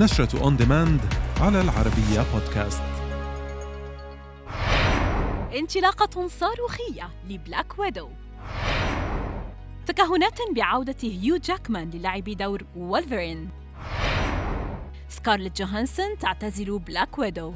نشرة on demand على العربية بودكاست انطلاقة صاروخية ل Black Widow تكهنات بعودة هيو جاكمان للعب دور وولفرين سكارلت جوهانسون تعتزل Black Widow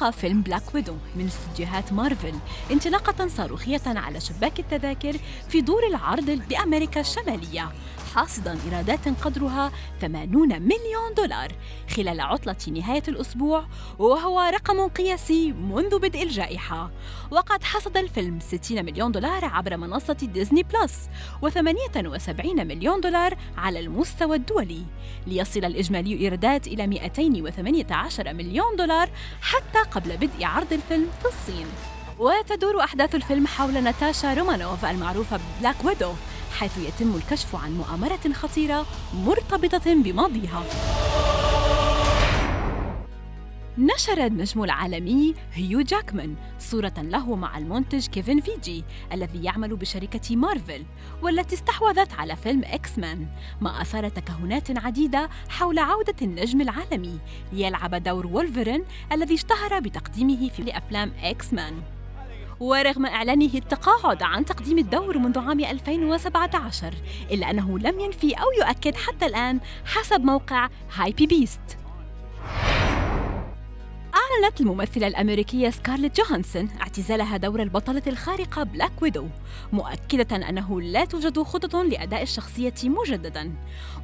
حقق فيلم Black Widow من استديوهات مارفل انطلاقة صاروخية على شباك التذاكر في دور العرض بأمريكا الشمالية. حاصدا إيرادات قدرها 80 مليون دولار خلال عطلة نهاية الأسبوع وهو رقم قياسي منذ بدء الجائحة. وقد حصد الفيلم 60 مليون دولار عبر منصة Disney Plus و78 مليون دولار على المستوى الدولي ليصل الإجمالي إيرادات إلى 218 مليون دولار حتى قبل بدء عرض الفيلم في الصين. وتدور أحداث الفيلم حول ناتاشا رومانوف المعروفة ببلاك ويدو. حيث يتم الكشف عن مؤامرة خطيرة مرتبطة بماضيها. نشر النجم العالمي هيو جاكمان صورة له مع المنتج كيفن فيجي الذي يعمل بشركة مارفل والتي استحوذت على فيلم إكس مان ما أثار تكهنات عديدة حول عودة النجم العالمي. ليلعب دور وولفرين الذي اشتهر بتقديمه في أفلام إكس مان. ورغم إعلانه التقاعد عن تقديم الدور منذ عام 2017 إلا أنه لم ينفي أو يؤكد حتى الآن حسب موقع هايبي بيست أعلنت الممثلة الأمريكية سكارليت جوهانسون اعتزالها دور البطلة الخارقة بلاك ويدو مؤكدة أنه لا توجد خطط لأداء الشخصية مجددا.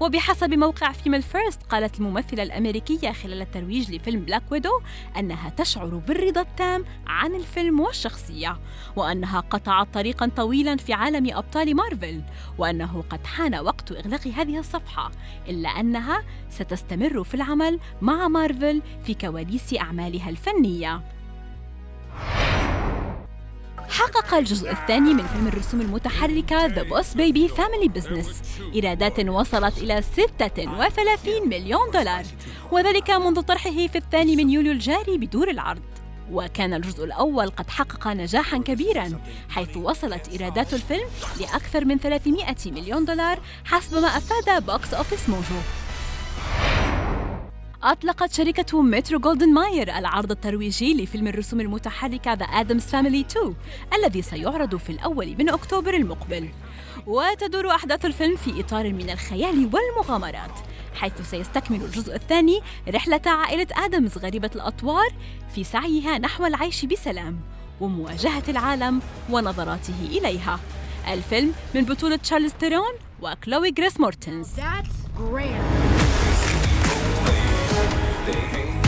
وبحسب موقع فيميل فيرست قالت الممثلة الأمريكية خلال الترويج لفيلم بلاك ويدو أنها تشعر بالرضا التام عن الفيلم والشخصية وأنها قطعت طريقا طويلا في عالم أبطال مارفل وأنه قد حان وقت إغلاق هذه الصفحة إلا أنها ستستمر في العمل مع مارفل في كواليس أعمالها الفنية. حقق الجزء الثاني من فيلم الرسوم المتحركة The Boss Baby Family Business. إيرادات وصلت إلى 36 مليون دولار. وذلك منذ طرحه في الثاني من يوليو الجاري بدور العرض. وكان الجزء الأول قد حقق نجاحا كبيرا حيث وصلت إيرادات الفيلم لأكثر من 300 مليون دولار حسب ما أفاد بوكس أوفيس موجو. أطلقت شركة مترو جولدن ماير العرض الترويجي لفيلم الرسوم المتحركة The Addams Family 2 الذي سيعرض في الأول من أكتوبر المقبل. وتدور أحداث الفيلم في إطار من الخيال والمغامرات حيث سيستكمل الجزء الثاني رحلة عائلة آدمز غريبة الأطوار في سعيها نحو العيش بسلام ومواجهة العالم ونظراته إليها. الفيلم من بطولة تشارليز ثيرون وكلوي جريس موريتز. That's grand. They hate